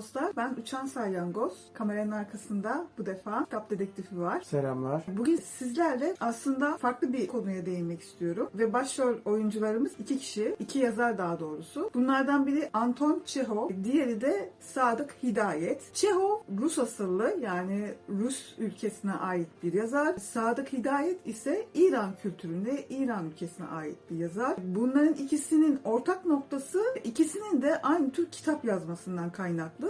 Dostlar. Ben Uçan Salyangoz. Kameranın arkasında bu defa kitap dedektifi var. Selamlar. Bugün sizlerle aslında farklı bir konuya değinmek istiyorum. Ve başrol oyuncularımız iki kişi, iki yazar daha doğrusu. Bunlardan biri Anton Çehov, diğeri de Sadık Hidayet. Çehov Rus asıllı yani Rus ülkesine ait bir yazar. Sadık Hidayet ise İran kültüründe İran ülkesine ait bir yazar. Bunların ikisinin ortak noktası ikisinin de aynı tür kitap yazmasından kaynaklı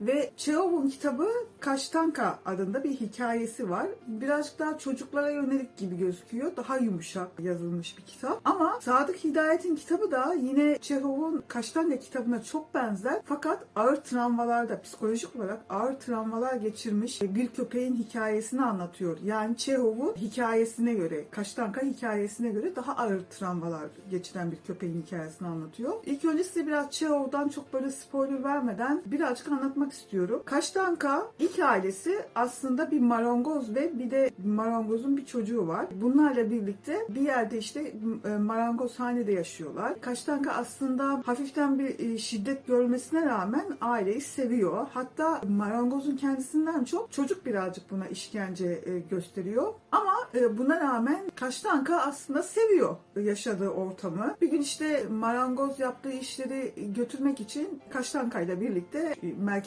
ve Çehov'un kitabı Kaştanka adında bir hikayesi var. Birazcık daha çocuklara yönelik gibi gözüküyor. Daha yumuşak yazılmış bir kitap. Ama Sadık Hidayet'in kitabı da yine Çehov'un Kaştanka kitabına çok benzer. Fakat ağır travmalarda, psikolojik olarak ağır travmalar geçirmiş bir köpeğin hikayesini anlatıyor. Yani Çehov'un hikayesine göre, Kaştanka hikayesine göre daha ağır travmalar geçiren bir köpeğin hikayesini anlatıyor. İlk önce size biraz Çehov'dan çok böyle spoiler vermeden birazcık anlatmak istiyorum. Kaştanka ilk ailesi aslında bir marangoz ve bir de marangozun bir çocuğu var. Bunlarla birlikte bir yerde işte e, marangozhanede yaşıyorlar. Kaştanka aslında hafiften bir e, şiddet görmesine rağmen aileyi seviyor. Hatta marangozun kendisinden çok çocuk birazcık buna işkence e, gösteriyor. Ama buna rağmen Kaştanka aslında seviyor yaşadığı ortamı. Bir gün işte marangoz yaptığı işleri götürmek için Kaştanka ile birlikte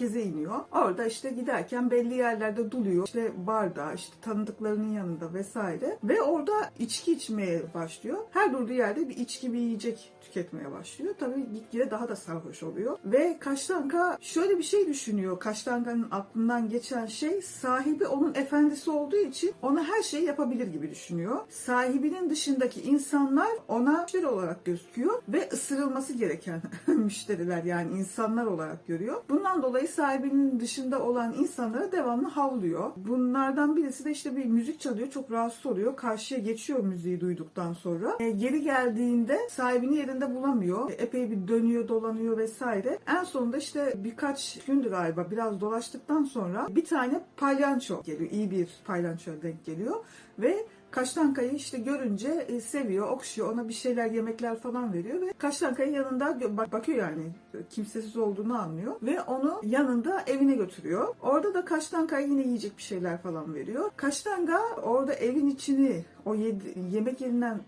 merkeze iniyor. Orada işte giderken belli yerlerde duluyor. İşte barda, işte tanıdıklarının yanında vesaire. Ve orada içki içmeye başlıyor. Her durduğu yerde bir içki, bir yiyecek tüketmeye başlıyor. Tabii gitgide daha da sarhoş oluyor. Ve Kaştanka şöyle bir şey düşünüyor. Kaştanka'nın aklından geçen şey sahibi onun efendisi olduğu için ona her şeyi yapabilir gibi düşünüyor. Sahibinin dışındaki insanlar ona müşteri olarak gözüküyor ve ısırılması gereken müşteriler yani insanlar olarak görüyor. Bundan dolayı sahibinin dışında olan insanlara devamlı havlıyor. Bunlardan birisi de işte bir müzik çalıyor. Çok rahatsız oluyor. Karşıya geçiyor müziği duyduktan sonra. E, geri geldiğinde sahibini yerinde bulamıyor. E, epey bir dönüyor, dolanıyor vesaire. En sonunda işte birkaç gündü galiba biraz dolaştıktan sonra bir tane palyanço geliyor. İyi bir palyanço denk geliyor. Ve Kaştanka'yı işte görünce e, seviyor, okşuyor, ona bir şeyler yemekler falan veriyor ve Kaştanka'nın yanında bakıyor yani kimsesiz olduğunu anlıyor ve onu yanında evine götürüyor. Orada da Kaştanka'ya yine yiyecek bir şeyler falan veriyor. Kaştanka orada evin içini o yedi, yemek yerinden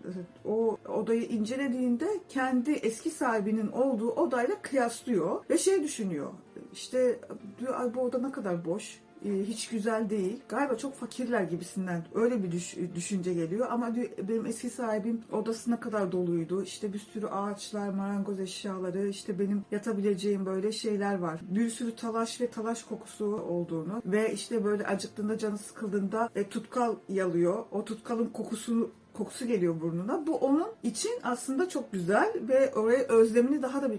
o odayı incelediğinde kendi eski sahibinin olduğu odayla kıyaslıyor ve şey düşünüyor. İşte diyor bu oda ne kadar boş hiç güzel değil. Galiba çok fakirler gibisinden öyle bir düş, düşünce geliyor. Ama benim eski sahibim odasına kadar doluydu. İşte bir sürü ağaçlar, marangoz eşyaları, işte benim yatabileceğim böyle şeyler var. Bir sürü talaş ve talaş kokusu olduğunu ve işte böyle acıktığında canı sıkıldığında e, tutkal yalıyor. O tutkalın kokusunu kokusu geliyor burnuna. Bu onun için aslında çok güzel ve oraya özlemini daha da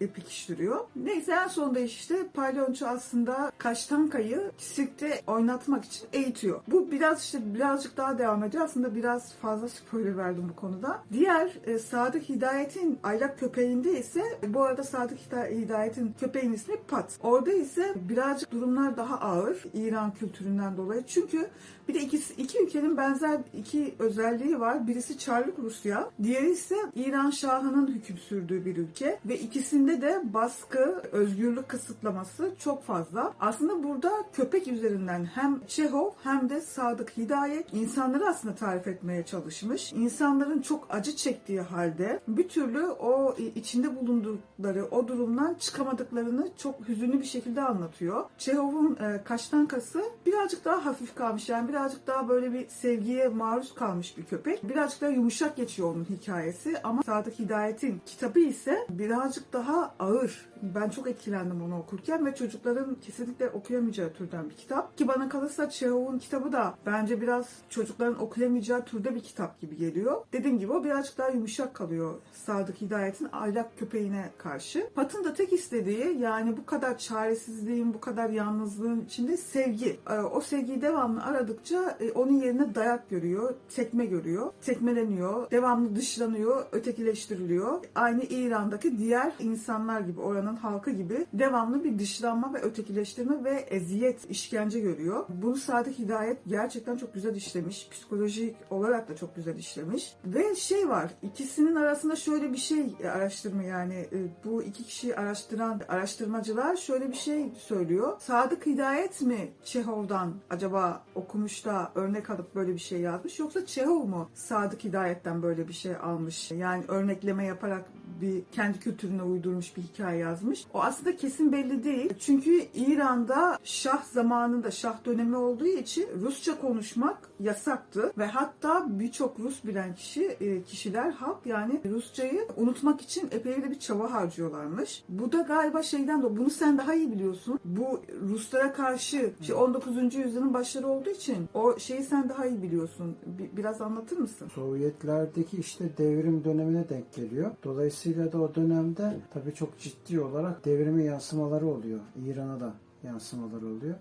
bir pekiştiriyor. Neyse en sonunda işte palyonçu aslında Kaştanka'yı sirkte oynatmak için eğitiyor. Bu biraz işte birazcık daha devam ediyor. Aslında biraz fazla spoiler verdim bu konuda. Diğer e, Sadık Hidayet'in aylak köpeğinde ise bu arada Sadık Hidayet'in köpeğin ismi Pat. Orada ise birazcık durumlar daha ağır İran kültüründen dolayı. Çünkü Bir de ikisi, iki ülkenin benzer iki özelliği var. Birisi Çarlık Rusya, diğeri ise İran Şahı'nın hüküm sürdüğü bir ülke ve ikisinde de baskı, özgürlük kısıtlaması çok fazla. Aslında burada köpek üzerinden hem Çehov hem de Sadık Hidayet insanları aslında tarif etmeye çalışmış. İnsanların çok acı çektiği halde bir türlü o içinde bulundukları o durumdan çıkamadıklarını çok hüzünlü bir şekilde anlatıyor. Çehov'un e, kaçtan kası birazcık daha hafif kalmış. Yani birazcık daha böyle bir sevgiye maruz kalmış bir köpek. Birazcık daha yumuşak geçiyor onun hikayesi ama Sadık Hidayet'in kitabı ise birazcık daha ağır. Ben çok etkilendim onu okurken ve çocukların kesinlikle okuyamayacağı türden bir kitap. Ki bana kalırsa Çehov'un kitabı da bence biraz çocukların okuyamayacağı türde bir kitap gibi geliyor. Dediğim gibi o birazcık daha yumuşak kalıyor Sadık Hidayet'in aylak köpeğine karşı. Pat'ın da tek istediği yani bu kadar çaresizliğin, bu kadar yalnızlığın içinde sevgi. Ee, o sevgiyi devamlı aradıkça e, onun yerine dayak görüyor, tekme görüyor, tekmeleniyor, devamlı dışlanıyor, ötekileştiriliyor. Aynı İran'daki diğer insanlar gibi, oranın halkı gibi devamlı bir dışlanma ve ötekileştirme ve eziyet, işkence görüyor. Bunu Sadık Hidayet gerçekten çok güzel işlemiş. Psikolojik olarak da çok güzel işlemiş. Ve şey var, ikisinin arasında şöyle bir şey araştırma yani e, bu iki kişiyi araştıran araştırmacılar şöyle bir şey söylüyor. Sadık Hidayet mi Çehov'dan acaba okumuş da örnek alıp böyle bir şey yazmış yoksa Çehov mu Sadık Hidayet'ten böyle bir şey almış? Yani örnekleme yaparak bir kendi kültürüne uydurmuş bir hikaye yazmış. O aslında kesin belli değil. Çünkü İran'da Şah zamanında Şah dönemi olduğu için Rusça konuşmak yasaktı ve hatta birçok Rus bilen kişi e, kişiler halk yani Rusçayı unutmak için epey de bir çaba harcıyorlarmış. Bu da galiba şeyden de bunu sen daha iyi biliyorsun. Bu Ruslara karşı işte 19. yüzyılın başları olduğu için o şeyi sen daha iyi biliyorsun. Bir, biraz anlatır mısın? Sovyetlerdeki işte devrim dönemine denk geliyor. Dolayısıyla da o dönemde tabii çok ciddi olarak devrime yansımaları oluyor. İran'a da yansımaları oluyor.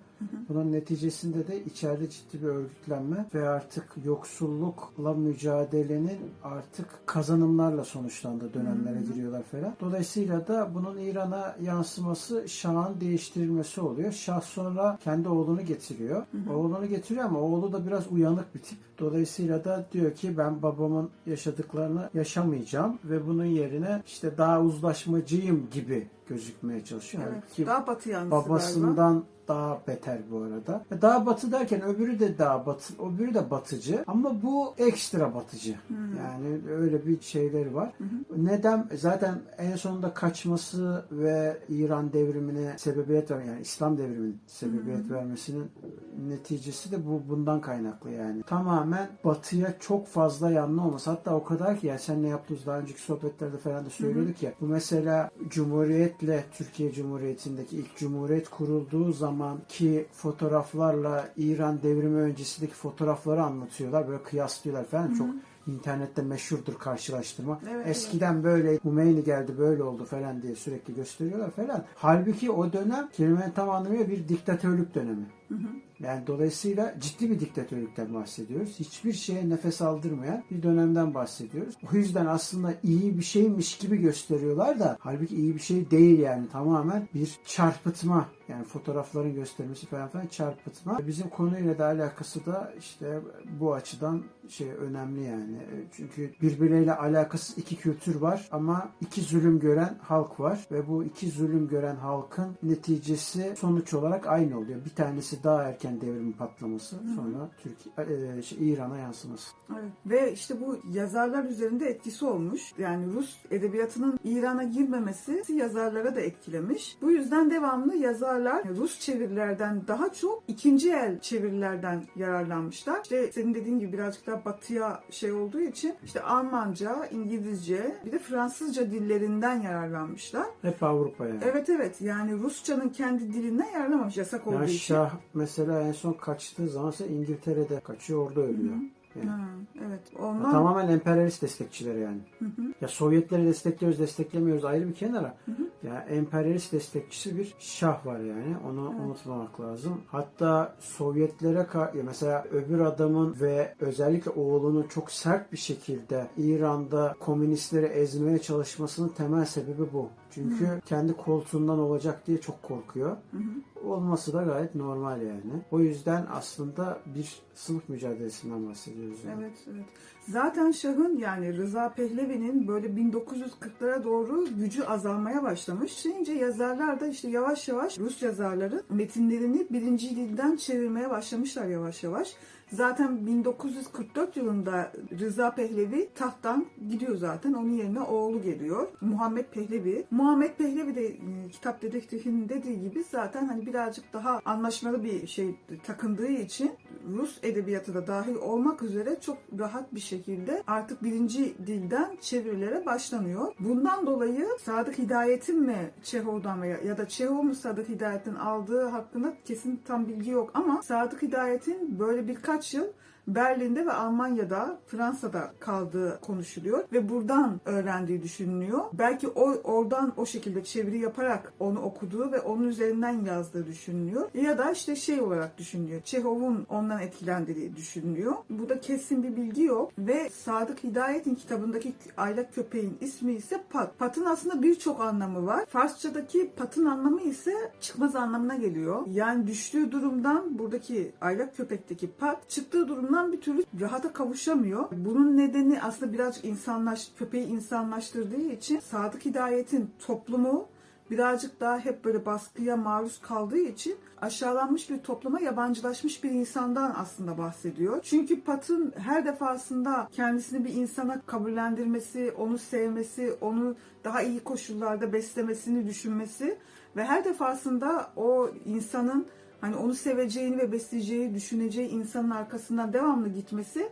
Bunun neticesinde de içeride ciddi bir örgütlenme ve artık yoksullukla mücadelenin artık kazanımlarla sonuçlandığı dönemlere giriyorlar falan. Dolayısıyla da bunun İran'a yansıması Şah'ın değiştirilmesi oluyor. Şah sonra kendi oğlunu getiriyor. Oğlunu getiriyor ama oğlu da biraz uyanık bir tip. Dolayısıyla da diyor ki ben babamın yaşadıklarını yaşamayacağım ve bunun yerine işte daha uzlaşmacıyım gibi gözükmeye çalışıyor. Evet, Ki daha batı yanlısı babasından galiba. Daha beter bu arada. E, Daha batı derken öbürü de daha batı, öbürü de batıcı ama bu ekstra batıcı. Yani öyle bir şeyleri var. Neden? Zaten en sonunda kaçması ve İran devrimine sebebiyet ver yani İslam devriminin sebebiyet vermesinin neticesi de bu bundan kaynaklı yani. Tamamen batıya çok fazla yanlı olması. Hatta o kadar ki yani seninle yaptığımız daha önceki sohbetlerde falan da söylüyorduk ya. Bu mesela Cumhuriyet'le Türkiye Cumhuriyeti'ndeki ilk Cumhuriyet kurulduğu zaman ki fotoğraflarla İran devrimi öncesindeki fotoğrafları anlatıyorlar. Böyle kıyaslıyorlar falan. Çok internette meşhurdur karşılaştırma. Evet, Eskiden böyle Hümeyni geldi böyle oldu falan diye sürekli gösteriyorlar falan. Halbuki o dönem kelimenin tam anlamıyla bir diktatörlük dönemi. Yani dolayısıyla ciddi bir diktatörlükten bahsediyoruz. Hiçbir şeye nefes aldırmayan bir dönemden bahsediyoruz. O yüzden aslında iyi bir şeymiş gibi gösteriyorlar da halbuki iyi bir şey değil yani tamamen bir çarpıtma. Yani fotoğrafların göstermesi falan filan çarpıtma. Bizim konuyla da alakası da işte bu açıdan şey önemli yani. Çünkü birbirleriyle alakasız iki kültür var ama iki zulüm gören halk var ve bu iki zulüm gören halkın neticesi sonuç olarak aynı oluyor. Bir tanesi daha erken devrimin patlaması sonra Türkiye e, şey, İran'a yansıması. Evet. Ve işte bu yazarlar üzerinde etkisi olmuş. Yani Rus edebiyatının İran'a girmemesi yazarlara da etkilemiş. Bu yüzden devamlı yazarlar Rus çevirilerden daha çok ikinci el çevirilerden yararlanmışlar. İşte senin dediğin gibi birazcık daha batıya şey olduğu için işte Almanca, İngilizce bir de Fransızca dillerinden yararlanmışlar. Hep Avrupa'ya. Evet evet yani Rusçanın kendi dilinden yararlanmamış yasak olduğu Yani için. Şah mesela en son kaçtığı zaman ise İngiltere'de kaçıyor orada ölüyor. Yani. Ha, evet. Ya Ondan Tamamen emperyalist destekçiler yani. Ya Sovyetleri destekliyoruz, desteklemiyoruz ayrı bir kenara. Ya emperyalist destekçisi bir şah var yani. Onu unutmamak lazım. Hatta Sovyetlere ya mesela öbür adamın ve özellikle oğlunun çok sert bir şekilde İran'da komünistleri ezmeye çalışmasının temel sebebi bu. Çünkü kendi koltuğundan olacak diye çok korkuyor. olması da gayet normal yani. O yüzden aslında bir sınıf mücadelesinden bahsediyoruz. Yani. Evet, evet. Zaten Şah'ın yani Rıza Pehlevi'nin böyle 1940'lara doğru gücü azalmaya başlamış. Şimdi yazarlar da işte yavaş yavaş Rus yazarların metinlerini birinci dilden çevirmeye başlamışlar yavaş yavaş. Zaten 1944 yılında Rıza Pehlevi tahttan gidiyor zaten. Onun yerine oğlu geliyor. Muhammed Pehlevi. Muhammed Pehlevi de e, kitap dedektifinin dediği gibi zaten hani birazcık daha anlaşmalı bir şey takındığı için Rus edebiyatı da dahil olmak üzere çok rahat bir şekilde artık birinci dilden çevirilere başlanıyor. Bundan dolayı Sadık Hidayet'in mi Çehov'dan veya ya da Çehov mu Sadık Hidayet'in aldığı hakkında kesin tam bilgi yok ama Sadık Hidayet'in böyle birkaç yıl Berlin'de ve Almanya'da, Fransa'da kaldığı konuşuluyor ve buradan öğrendiği düşünülüyor. Belki o oradan o şekilde çeviri yaparak onu okuduğu ve onun üzerinden yazdığı düşünülüyor. Ya da işte şey olarak düşünülüyor. Çehov'un ondan etkilendiği düşünülüyor. Bu da kesin bir bilgi yok ve Sadık Hidayet'in kitabındaki aylak köpeğin ismi ise Pat. Pat'ın aslında birçok anlamı var. Farsçadaki Pat'ın anlamı ise çıkmaz anlamına geliyor. Yani düştüğü durumdan buradaki aylak köpekteki Pat çıktığı durumdan bir türlü rahata kavuşamıyor. Bunun nedeni aslında birazcık insanlaş, köpeği insanlaştırdığı için Sadık Hidayet'in toplumu birazcık daha hep böyle baskıya maruz kaldığı için aşağılanmış bir topluma yabancılaşmış bir insandan aslında bahsediyor. Çünkü Pat'ın her defasında kendisini bir insana kabullendirmesi, onu sevmesi, onu daha iyi koşullarda beslemesini düşünmesi ve her defasında o insanın hani onu seveceğini ve besleyeceği, düşüneceği insanın arkasından devamlı gitmesi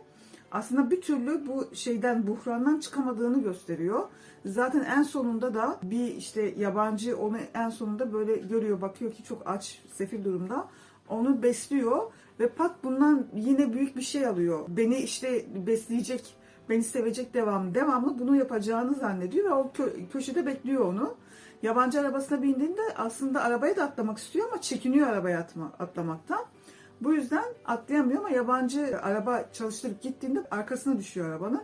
aslında bir türlü bu şeyden buhrandan çıkamadığını gösteriyor. Zaten en sonunda da bir işte yabancı onu en sonunda böyle görüyor, bakıyor ki çok aç, sefil durumda. Onu besliyor ve Pat bundan yine büyük bir şey alıyor. Beni işte besleyecek, beni sevecek devamlı, devamlı bunu yapacağını zannediyor ve o kö- köşede bekliyor onu. Yabancı arabasına bindiğinde aslında arabaya da atlamak istiyor ama çekiniyor arabaya atma, atlamaktan. Bu yüzden atlayamıyor ama yabancı araba çalıştırıp gittiğinde arkasına düşüyor arabanın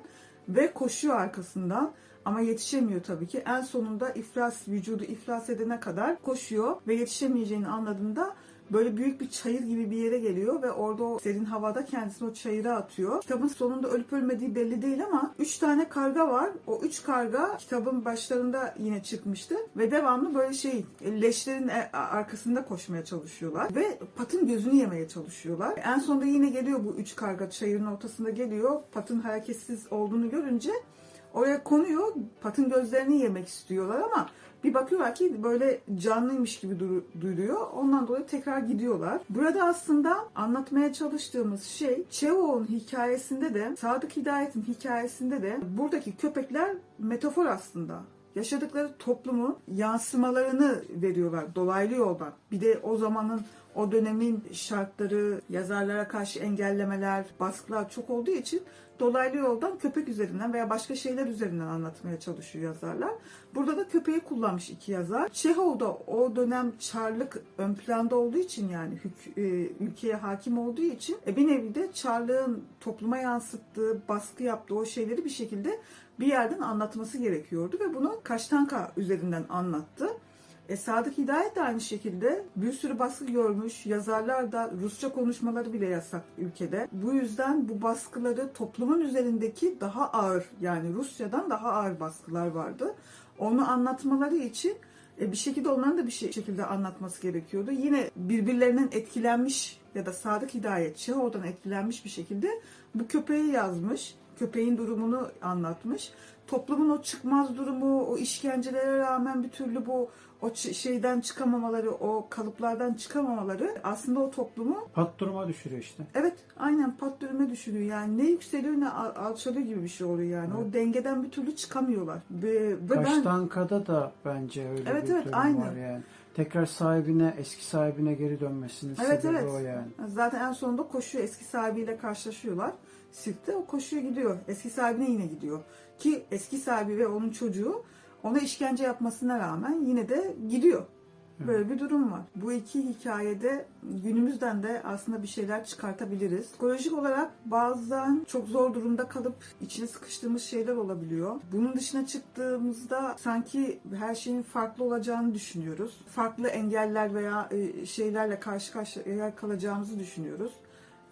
ve koşuyor arkasından ama yetişemiyor tabii ki. En sonunda iflas vücudu iflas edene kadar koşuyor ve yetişemeyeceğini anladığında böyle büyük bir çayır gibi bir yere geliyor ve orada o serin havada kendisini o çayıra atıyor. Kitabın sonunda ölüp ölmediği belli değil ama 3 tane karga var. O 3 karga kitabın başlarında yine çıkmıştı ve devamlı böyle şey leşlerin e, arkasında koşmaya çalışıyorlar ve patın gözünü yemeye çalışıyorlar. En sonunda yine geliyor bu 3 karga çayırın ortasında geliyor. Patın hareketsiz olduğunu görünce oraya konuyor. Patın gözlerini yemek istiyorlar ama bir bakıyorlar ki böyle canlıymış gibi duyuluyor. Ondan dolayı tekrar gidiyorlar. Burada aslında anlatmaya çalıştığımız şey Çehov'un hikayesinde de Sadık Hidayet'in hikayesinde de buradaki köpekler metafor aslında yaşadıkları toplumun yansımalarını veriyorlar dolaylı yoldan. Bir de o zamanın o dönemin şartları, yazarlara karşı engellemeler, baskılar çok olduğu için dolaylı yoldan köpek üzerinden veya başka şeyler üzerinden anlatmaya çalışıyor yazarlar. Burada da köpeği kullanmış iki yazar. Çehov da o dönem çarlık ön planda olduğu için yani e, ülkeye hakim olduğu için e, bir nevi de çarlığın topluma yansıttığı, baskı yaptığı o şeyleri bir şekilde bir yerden anlatması gerekiyordu ve bunu Kaştanka üzerinden anlattı. E, Sadık Hidayet de aynı şekilde bir sürü baskı görmüş. Yazarlar da Rusça konuşmaları bile yasak ülkede. Bu yüzden bu baskıları toplumun üzerindeki daha ağır yani Rusya'dan daha ağır baskılar vardı. Onu anlatmaları için e, bir şekilde onların da bir şey, şekilde anlatması gerekiyordu. Yine birbirlerinden etkilenmiş ya da Sadık Hidayet Çehov'dan etkilenmiş bir şekilde bu köpeği yazmış. Köpeğin durumunu anlatmış. Toplumun o çıkmaz durumu, o işkencelere rağmen bir türlü bu o şeyden çıkamamaları, o kalıplardan çıkamamaları aslında o toplumu pat duruma düşürüyor işte. Evet, aynen pat duruma düşürüyor. Yani ne yükseliyor ne alçalıyor gibi bir şey oluyor yani. Evet. O dengeden bir türlü çıkamıyorlar. Ve, ve Baştanka'da ben... da bence öyle evet, bir evet, durum aynen. var yani. Tekrar sahibine, eski sahibine geri dönmesinin evet, sebebi evet. o yani. Zaten en sonunda koşuyor, eski sahibiyle karşılaşıyorlar. Sirkte o koşuyor gidiyor. Eski sahibine yine gidiyor. Ki eski sahibi ve onun çocuğu ona işkence yapmasına rağmen yine de gidiyor. Böyle bir durum var. Bu iki hikayede günümüzden de aslında bir şeyler çıkartabiliriz. Psikolojik olarak bazen çok zor durumda kalıp içine sıkıştığımız şeyler olabiliyor. Bunun dışına çıktığımızda sanki her şeyin farklı olacağını düşünüyoruz. Farklı engeller veya e, şeylerle karşı karşıya kalacağımızı düşünüyoruz.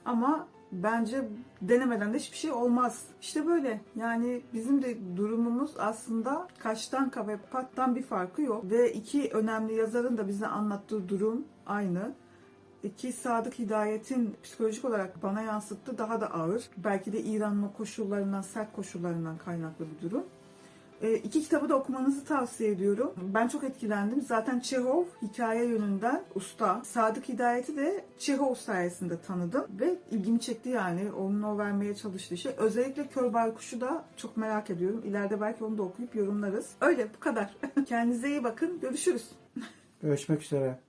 Ama bence denemeden de hiçbir şey olmaz. İşte böyle. Yani bizim de durumumuz aslında kaçtan ve pattan bir farkı yok. Ve iki önemli yazarın da bize anlattığı durum aynı. İki Sadık Hidayet'in psikolojik olarak bana yansıttığı daha da ağır. Belki de İran'ın koşullarından, sert koşullarından kaynaklı bir durum. E, iki kitabı da okumanızı tavsiye ediyorum. Ben çok etkilendim. Zaten Çehov hikaye yönünden usta. Sadık Hidayet'i de Çehov sayesinde tanıdım ve ilgimi çekti yani. Onun o vermeye çalıştığı şey. Özellikle Kör Baykuş'u da çok merak ediyorum. İleride belki onu da okuyup yorumlarız. Öyle bu kadar. Kendinize iyi bakın. Görüşürüz. Görüşmek üzere.